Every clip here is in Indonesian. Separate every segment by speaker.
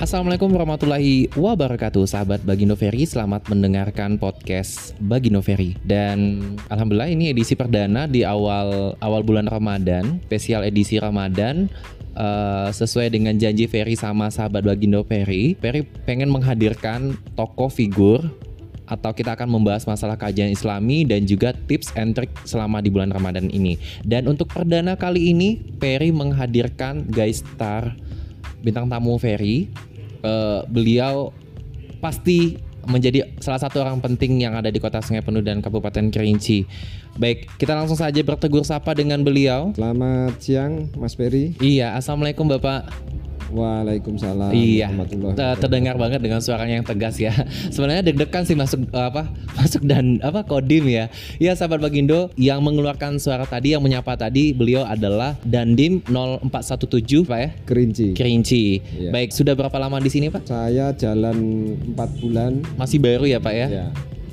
Speaker 1: Assalamualaikum warahmatullahi wabarakatuh. Sahabat Bagindo Ferry Selamat mendengarkan podcast Bagindo Ferry. Dan Alhamdulillah ini edisi perdana di awal awal bulan Ramadan Spesial edisi Ramadan uh, Sesuai dengan janji Ferry sama sahabat Bagindo Ferry. Ferry pengen menghadirkan tokoh figur atau kita akan membahas masalah kajian islami dan juga tips and trick selama di bulan Ramadan ini. Dan untuk perdana kali ini, Ferry menghadirkan guys star bintang tamu Ferry uh, beliau pasti menjadi salah satu orang penting yang ada di kota Sungai Penuh dan Kabupaten Kerinci. Baik, kita langsung saja bertegur sapa dengan beliau.
Speaker 2: Selamat siang, Mas Ferry.
Speaker 1: Iya, assalamualaikum Bapak.
Speaker 2: Waalaikumsalam.
Speaker 1: Iya. Terdengar banget dengan suaranya yang tegas ya. Sebenarnya deg-degan sih masuk apa? Masuk dan apa kodim ya. Ya sahabat Bagindo yang mengeluarkan suara tadi yang menyapa tadi beliau adalah Dandim 0417 Pak ya.
Speaker 2: Kerinci.
Speaker 1: Kerinci. Ya. Baik, sudah berapa lama di sini Pak?
Speaker 2: Saya jalan 4 bulan.
Speaker 1: Masih baru ya Pak ya?
Speaker 2: Ya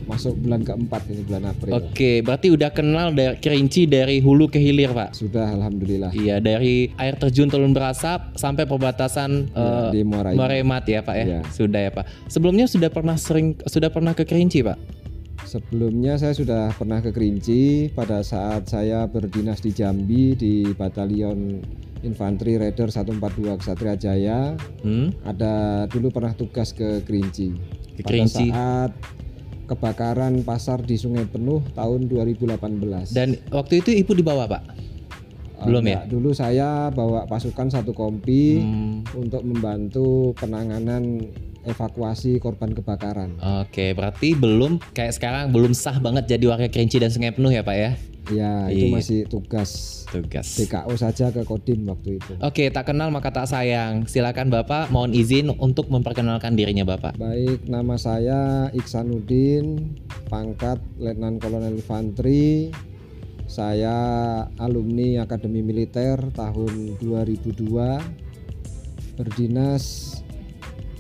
Speaker 2: masuk bulan keempat ini bulan April.
Speaker 1: Oke, berarti udah kenal dari kerinci dari hulu ke hilir, Pak?
Speaker 2: Sudah, alhamdulillah.
Speaker 1: Iya, dari air terjun Telun Berasap sampai perbatasan ya, uh, di Moremat ya, Pak ya? ya. Sudah ya, Pak. Sebelumnya sudah pernah sering sudah pernah ke Kerinci, Pak?
Speaker 2: Sebelumnya saya sudah pernah ke Kerinci pada saat saya berdinas di Jambi di Batalion Infanteri Raider 142 Ksatria Jaya. Hmm? Ada dulu pernah tugas ke Kerinci. Ke Kerinci. Pada saat kebakaran pasar di Sungai Penuh tahun 2018.
Speaker 1: Dan waktu itu ibu dibawa pak? Belum ya?
Speaker 2: Dulu saya bawa pasukan satu kompi hmm. untuk membantu penanganan evakuasi korban kebakaran.
Speaker 1: Oke, berarti belum kayak sekarang belum sah banget jadi warga Kerinci dan Sungai Penuh ya Pak ya?
Speaker 2: Ya, itu iya. masih tugas
Speaker 1: tugas
Speaker 2: DKO saja ke Kodim waktu itu.
Speaker 1: Oke, tak kenal maka tak sayang. Silakan Bapak, mohon izin untuk memperkenalkan dirinya Bapak.
Speaker 2: Baik, nama saya Iksanuddin, pangkat Letnan Kolonel Infanteri. Saya alumni Akademi Militer tahun 2002. Berdinas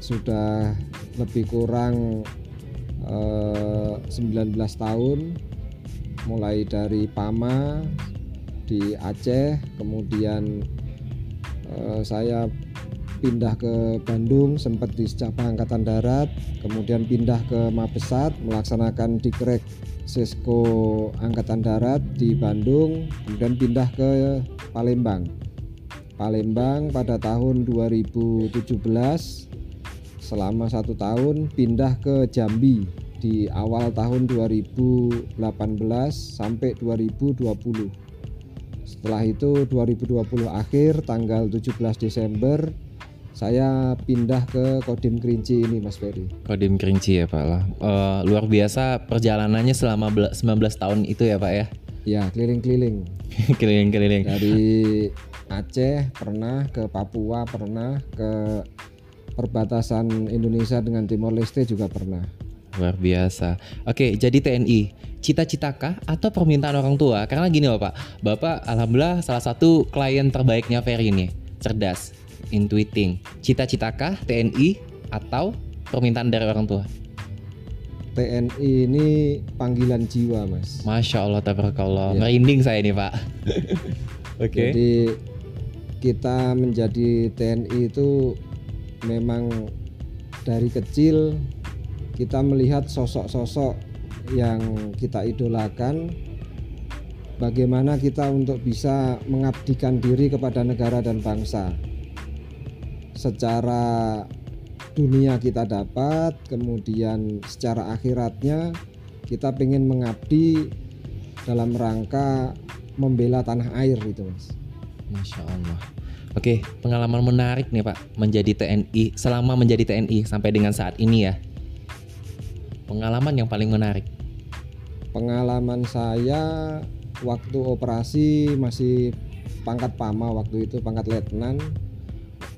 Speaker 2: sudah lebih kurang eh, 19 tahun. Mulai dari Pama di Aceh kemudian eh, saya pindah ke Bandung sempat di Secapa Angkatan Darat kemudian pindah ke Mabesat melaksanakan dikrek Sesko Angkatan Darat di Bandung kemudian pindah ke Palembang. Palembang pada tahun 2017 selama satu tahun pindah ke Jambi di awal tahun 2018 sampai 2020 setelah itu 2020 akhir tanggal 17 Desember saya pindah ke Kodim Kerinci ini Mas Ferry.
Speaker 1: Kodim Kerinci ya Pak lah. Uh, luar biasa perjalanannya selama 19 tahun itu ya Pak ya.
Speaker 2: Ya keliling-keliling.
Speaker 1: keliling-keliling.
Speaker 2: Dari Aceh pernah ke Papua pernah ke perbatasan Indonesia dengan Timor Leste juga pernah.
Speaker 1: Luar biasa. Oke, jadi TNI, cita-citakah atau permintaan orang tua? Karena gini Bapak, Bapak alhamdulillah salah satu klien terbaiknya Ferry ini, cerdas, intuiting. Cita-citakah TNI atau permintaan dari orang tua?
Speaker 2: TNI ini panggilan jiwa, Mas.
Speaker 1: Masya Allah, tabarakallah. Ya. Merinding saya ini, Pak.
Speaker 2: Oke. okay. Jadi kita menjadi TNI itu memang dari kecil kita melihat sosok-sosok yang kita idolakan. Bagaimana kita untuk bisa mengabdikan diri kepada negara dan bangsa? Secara dunia kita dapat kemudian secara akhiratnya kita ingin mengabdi dalam rangka membela tanah air gitu mas.
Speaker 1: Masya Allah Oke pengalaman menarik nih Pak menjadi TNI selama menjadi TNI sampai dengan saat ini ya Pengalaman yang paling menarik?
Speaker 2: Pengalaman saya waktu operasi masih pangkat Pama waktu itu pangkat letnan.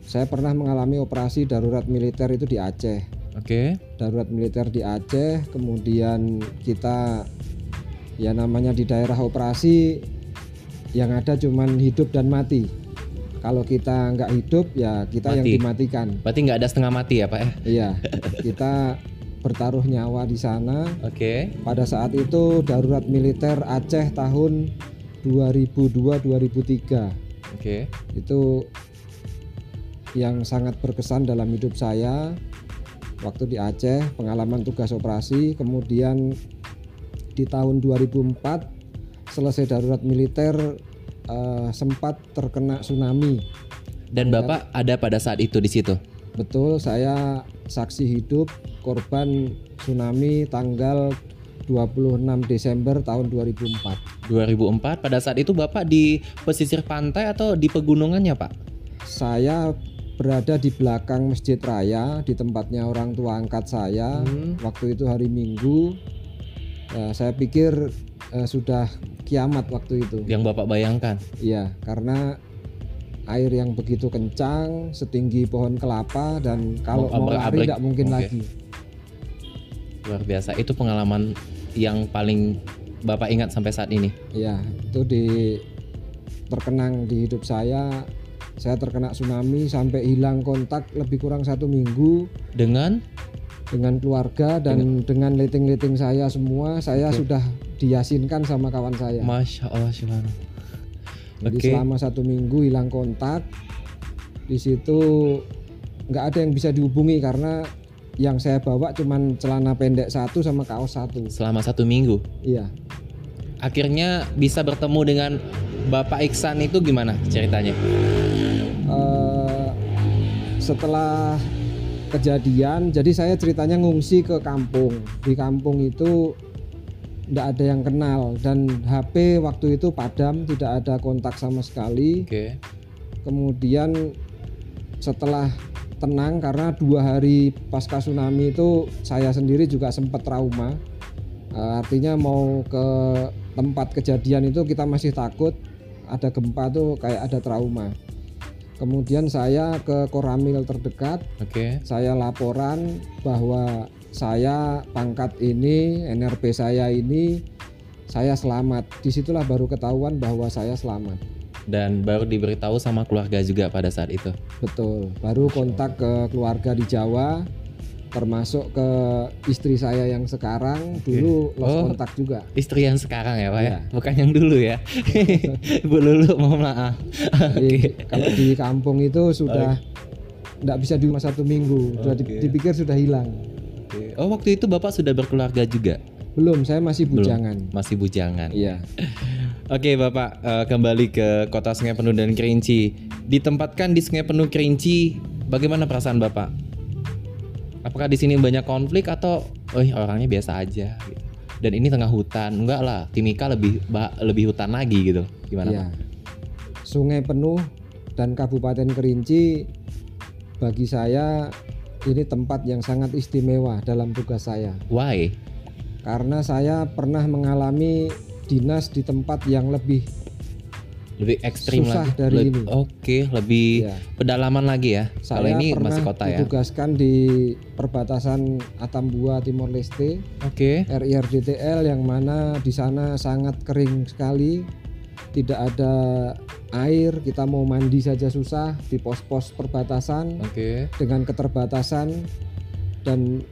Speaker 2: Saya pernah mengalami operasi darurat militer itu di Aceh.
Speaker 1: Oke. Okay.
Speaker 2: Darurat militer di Aceh, kemudian kita ya namanya di daerah operasi yang ada cuman hidup dan mati. Kalau kita nggak hidup ya kita mati. yang dimatikan.
Speaker 1: Berarti nggak ada setengah mati ya pak ya?
Speaker 2: Iya, kita bertaruh nyawa di sana.
Speaker 1: Oke. Okay.
Speaker 2: Pada saat itu darurat militer Aceh tahun 2002-2003. Oke.
Speaker 1: Okay.
Speaker 2: Itu yang sangat berkesan dalam hidup saya waktu di Aceh pengalaman tugas operasi kemudian di tahun 2004 selesai darurat militer uh, sempat terkena tsunami.
Speaker 1: Dan Bapak ada pada saat itu di situ?
Speaker 2: Betul saya saksi hidup korban tsunami tanggal 26 Desember tahun 2004
Speaker 1: 2004 pada saat itu Bapak di pesisir pantai atau di pegunungannya Pak?
Speaker 2: Saya berada di belakang masjid raya di tempatnya orang tua angkat saya. Hmm. waktu itu hari Minggu uh, saya pikir uh, sudah kiamat waktu itu.
Speaker 1: Yang bapak bayangkan.
Speaker 2: Iya karena air yang begitu kencang setinggi pohon kelapa dan kalau mau, mau lari tidak mungkin okay. lagi.
Speaker 1: Luar biasa. Itu pengalaman yang paling bapak ingat sampai saat ini?
Speaker 2: Iya itu di terkenang di hidup saya. Saya terkena tsunami sampai hilang kontak lebih kurang satu minggu.
Speaker 1: Dengan
Speaker 2: dengan keluarga dan dengan, dengan letting-letting saya semua saya okay. sudah diyasinkan sama kawan saya
Speaker 1: masya allah
Speaker 2: jadi okay. selama satu minggu hilang kontak di situ nggak ada yang bisa dihubungi karena yang saya bawa cuman celana pendek satu sama kaos satu
Speaker 1: selama satu minggu
Speaker 2: iya
Speaker 1: akhirnya bisa bertemu dengan Bapak Iksan itu gimana ceritanya? Uh,
Speaker 2: setelah kejadian, jadi saya ceritanya ngungsi ke kampung. Di kampung itu tidak ada yang kenal dan HP waktu itu padam, tidak ada kontak sama sekali.
Speaker 1: Okay.
Speaker 2: Kemudian setelah tenang karena dua hari pasca tsunami itu saya sendiri juga sempat trauma. Uh, artinya mau ke tempat kejadian itu kita masih takut ada gempa tuh kayak ada trauma. Kemudian saya ke Koramil terdekat.
Speaker 1: Oke. Okay.
Speaker 2: Saya laporan bahwa saya pangkat ini, NRP saya ini saya selamat. Di situlah baru ketahuan bahwa saya selamat.
Speaker 1: Dan baru diberitahu sama keluarga juga pada saat itu.
Speaker 2: Betul. Baru kontak ke keluarga di Jawa termasuk ke istri saya yang sekarang okay. dulu lost oh, kontak juga.
Speaker 1: Istri yang sekarang ya pak ya, ya? bukan yang dulu ya. Bu Lulu mohon maaf.
Speaker 2: okay. Kalau di kampung itu sudah tidak okay. bisa di rumah satu minggu, sudah okay. dipikir sudah hilang.
Speaker 1: Okay. Oh waktu itu bapak sudah berkeluarga juga?
Speaker 2: Belum, saya masih bujangan.
Speaker 1: Belum, masih bujangan.
Speaker 2: Iya.
Speaker 1: Oke bapak uh, kembali ke kota Sungai Penuh dan Kerinci. Ditempatkan di Sungai Penuh Kerinci, bagaimana perasaan bapak? Apakah di sini banyak konflik atau oh orangnya biasa aja? Gitu. dan ini tengah hutan. Enggak lah Timika lebih lebih hutan lagi gitu. Gimana ya.
Speaker 2: sungai penuh dan Kabupaten Kerinci bagi saya ini tempat yang sangat istimewa dalam tugas saya.
Speaker 1: Why?
Speaker 2: Karena saya pernah mengalami dinas di tempat yang lebih
Speaker 1: lebih ekstrim
Speaker 2: Susah
Speaker 1: lagi
Speaker 2: dari Le ini.
Speaker 1: Oke, okay, lebih ya. pedalaman lagi ya.
Speaker 2: Saya Kalau ini masih kota ya. ditugaskan di perbatasan Atambua Timor Leste.
Speaker 1: Oke. Okay.
Speaker 2: RIRDTL yang mana di sana sangat kering sekali. Tidak ada air, kita mau mandi saja susah di pos-pos perbatasan.
Speaker 1: Oke. Okay.
Speaker 2: Dengan keterbatasan dan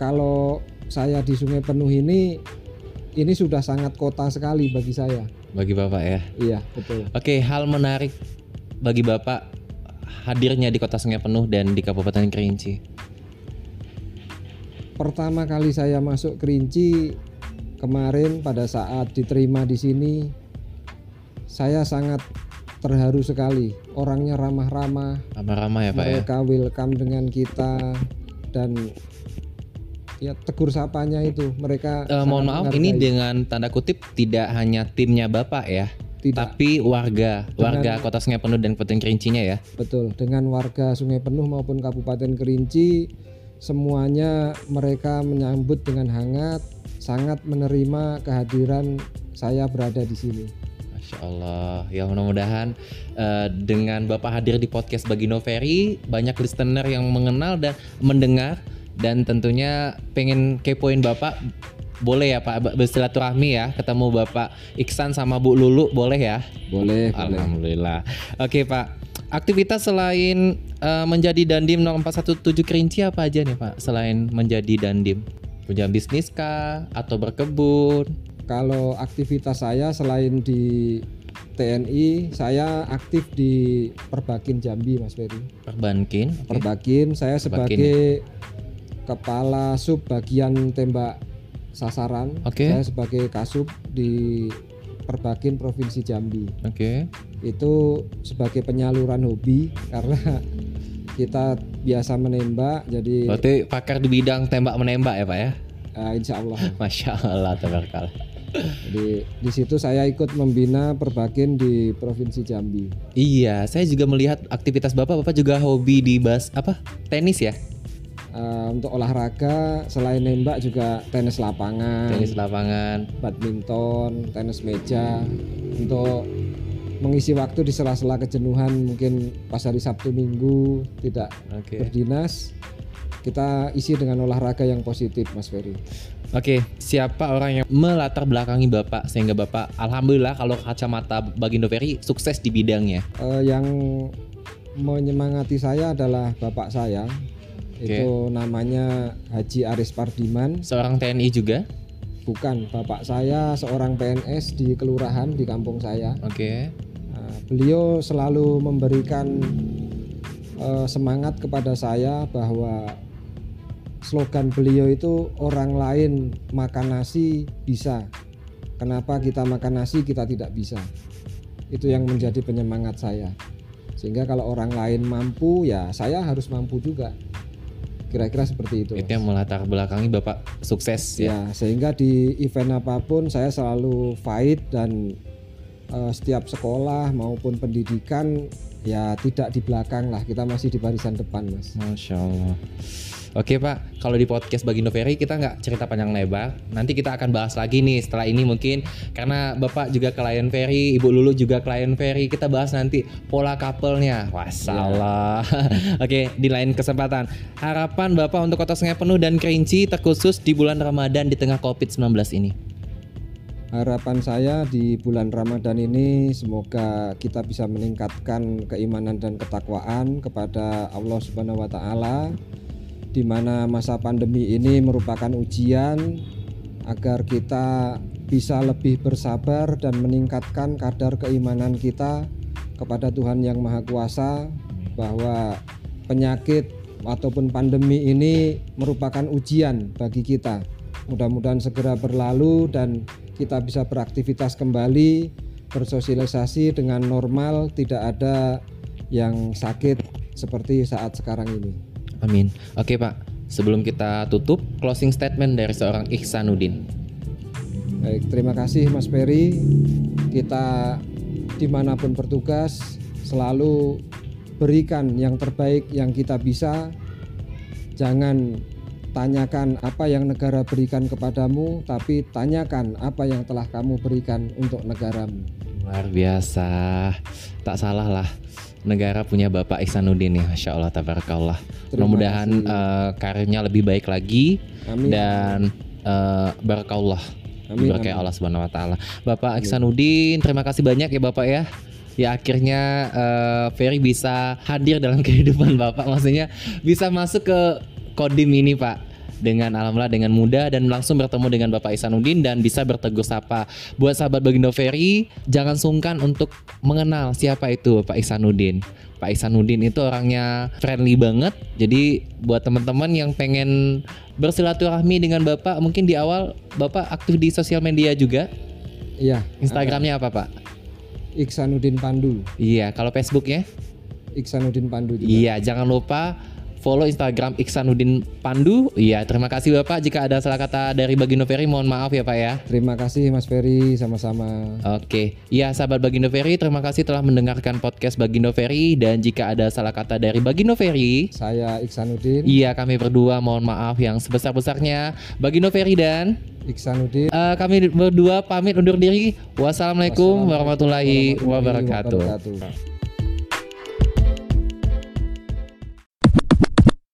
Speaker 2: kalau saya di Sungai Penuh ini ini sudah sangat kota sekali bagi saya
Speaker 1: bagi Bapak ya.
Speaker 2: Iya, betul.
Speaker 1: Oke, hal menarik bagi Bapak hadirnya di Kota Sungai Penuh dan di Kabupaten Kerinci.
Speaker 2: Pertama kali saya masuk Kerinci kemarin pada saat diterima di sini saya sangat terharu sekali. Orangnya ramah-ramah.
Speaker 1: Ramah-ramah ya, Pak
Speaker 2: ya. Mereka welcome dengan kita dan ya tegur sapanya itu. Mereka
Speaker 1: uh, mohon maaf ini dengan tanda kutip tidak hanya timnya bapak ya tidak. tapi warga dengan, warga kota Sungai Penuh dan Kabupaten Kerincinya ya.
Speaker 2: Betul dengan warga Sungai Penuh maupun Kabupaten Kerinci semuanya mereka menyambut dengan hangat sangat menerima kehadiran saya berada di sini.
Speaker 1: Masya Allah. Ya mudah-mudahan uh, dengan Bapak hadir di podcast Bagi Noveri banyak listener yang mengenal dan mendengar dan tentunya pengen kepoin Bapak boleh ya Pak bersilaturahmi ya ketemu Bapak Iksan sama Bu Lulu boleh ya?
Speaker 2: Boleh.
Speaker 1: Alhamdulillah. Boleh. Oke Pak. Aktivitas selain uh, menjadi dandim 0417 Kerinci apa aja nih Pak selain menjadi dandim? Punya bisnis kah atau berkebun?
Speaker 2: Kalau aktivitas saya selain di TNI, saya aktif di Perbakin Jambi, Mas Ferry.
Speaker 1: Perbankin. Okay.
Speaker 2: Perbakin, saya sebagai kepala sub bagian tembak sasaran.
Speaker 1: Okay.
Speaker 2: Saya sebagai kasub di Perbakin Provinsi Jambi.
Speaker 1: Oke. Okay.
Speaker 2: Itu sebagai penyaluran hobi karena kita biasa menembak jadi
Speaker 1: Berarti pakar di bidang tembak menembak ya, Pak ya?
Speaker 2: Uh, insya Allah.
Speaker 1: Masya Allah, tabarkal.
Speaker 2: Jadi di situ saya ikut membina perbakin di Provinsi Jambi.
Speaker 1: Iya, saya juga melihat aktivitas Bapak, Bapak juga hobi di bas apa? Tenis ya?
Speaker 2: Uh, untuk olahraga selain nembak juga tenis lapangan,
Speaker 1: tenis lapangan,
Speaker 2: badminton, tenis meja. Untuk mengisi waktu di sela-sela kejenuhan mungkin pas hari Sabtu Minggu tidak okay. berdinas, kita isi dengan olahraga yang positif, Mas Ferry.
Speaker 1: Oke, siapa orang yang melatar belakangi Bapak sehingga Bapak alhamdulillah kalau kacamata Bagindo Ferry sukses di bidangnya?
Speaker 2: Uh, yang menyemangati saya adalah bapak saya. Okay. Itu namanya Haji Aris Pardiman.
Speaker 1: Seorang TNI juga?
Speaker 2: Bukan, bapak saya seorang PNS di kelurahan di kampung saya.
Speaker 1: Oke. Okay.
Speaker 2: Nah, beliau selalu memberikan uh, semangat kepada saya bahwa slogan beliau itu orang lain makan nasi bisa. Kenapa kita makan nasi kita tidak bisa? Itu yang menjadi penyemangat saya. Sehingga kalau orang lain mampu ya saya harus mampu juga. Kira-kira seperti itu.
Speaker 1: Itu yang melatar belakangi Bapak sukses
Speaker 2: ya. Ya, sehingga di event apa pun saya selalu fight dan uh, setiap sekolah maupun pendidikan ya tidak di belakang lah kita masih di barisan depan mas.
Speaker 1: Masya Allah. Oke Pak, kalau di podcast Bagindo Ferry kita nggak cerita panjang lebar. Nanti kita akan bahas lagi nih setelah ini mungkin karena Bapak juga klien Ferry, Ibu Lulu juga klien Ferry. Kita bahas nanti pola couple-nya. Wassalam. Yeah. Oke, di lain kesempatan. Harapan Bapak untuk Kota Sungai Penuh dan Kerinci terkhusus di bulan Ramadan di tengah COVID-19 ini.
Speaker 2: Harapan saya di bulan Ramadan ini semoga kita bisa meningkatkan keimanan dan ketakwaan kepada Allah Subhanahu wa taala di mana masa pandemi ini merupakan ujian agar kita bisa lebih bersabar dan meningkatkan kadar keimanan kita kepada Tuhan yang Maha Kuasa bahwa penyakit ataupun pandemi ini merupakan ujian bagi kita. Mudah-mudahan segera berlalu dan kita bisa beraktivitas kembali, bersosialisasi dengan normal, tidak ada yang sakit seperti saat sekarang ini.
Speaker 1: Amin. Oke Pak, sebelum kita tutup, closing statement dari seorang Ihsanuddin.
Speaker 2: Baik, terima kasih Mas Ferry. Kita di mana pun bertugas selalu berikan yang terbaik yang kita bisa. Jangan tanyakan apa yang negara berikan kepadamu, tapi tanyakan apa yang telah kamu berikan untuk negaramu.
Speaker 1: Luar biasa, tak salah lah negara punya Bapak Ihsanuddin ya, Masya Allah, tabarakallah. Mudah-mudahan uh, karirnya lebih baik lagi amin. dan uh, barakallah. Amin, amin. Allah Subhanahu wa taala. Bapak Ihsanuddin, terima kasih banyak ya Bapak ya. Ya akhirnya uh, Ferry bisa hadir dalam kehidupan Bapak, maksudnya bisa masuk ke kodim ini Pak dengan alhamdulillah dengan mudah dan langsung bertemu dengan Bapak Isanuddin dan bisa bertegur sapa. Buat sahabat Bagindo Ferry, jangan sungkan untuk mengenal siapa itu Bapak Isanuddin. Pak Isanuddin itu orangnya friendly banget. Jadi buat teman-teman yang pengen bersilaturahmi dengan Bapak, mungkin di awal Bapak aktif di sosial media juga.
Speaker 2: Iya.
Speaker 1: Instagramnya apa Pak?
Speaker 2: Iksanuddin Pandu.
Speaker 1: Iya, kalau Facebooknya?
Speaker 2: Iksanuddin Pandu juga.
Speaker 1: Iya, jangan lupa follow Instagram Iksanuddin Pandu. Iya, terima kasih Bapak. Jika ada salah kata dari Bagindo Ferry, mohon maaf ya Pak ya.
Speaker 2: Terima kasih Mas Ferry, sama-sama.
Speaker 1: Oke, iya sahabat Bagindo Ferry, terima kasih telah mendengarkan podcast Bagindo Ferry. Dan jika ada salah kata dari Bagindo Ferry,
Speaker 2: saya Iksanuddin.
Speaker 1: Iya, kami berdua mohon maaf yang sebesar-besarnya. Bagindo Ferry dan
Speaker 2: Iksanuddin.
Speaker 1: Uh, kami berdua pamit undur diri. Wassalamualaikum, Wassalamualaikum warahmatullahi, warahmatullahi wabarakatuh. wabarakatuh.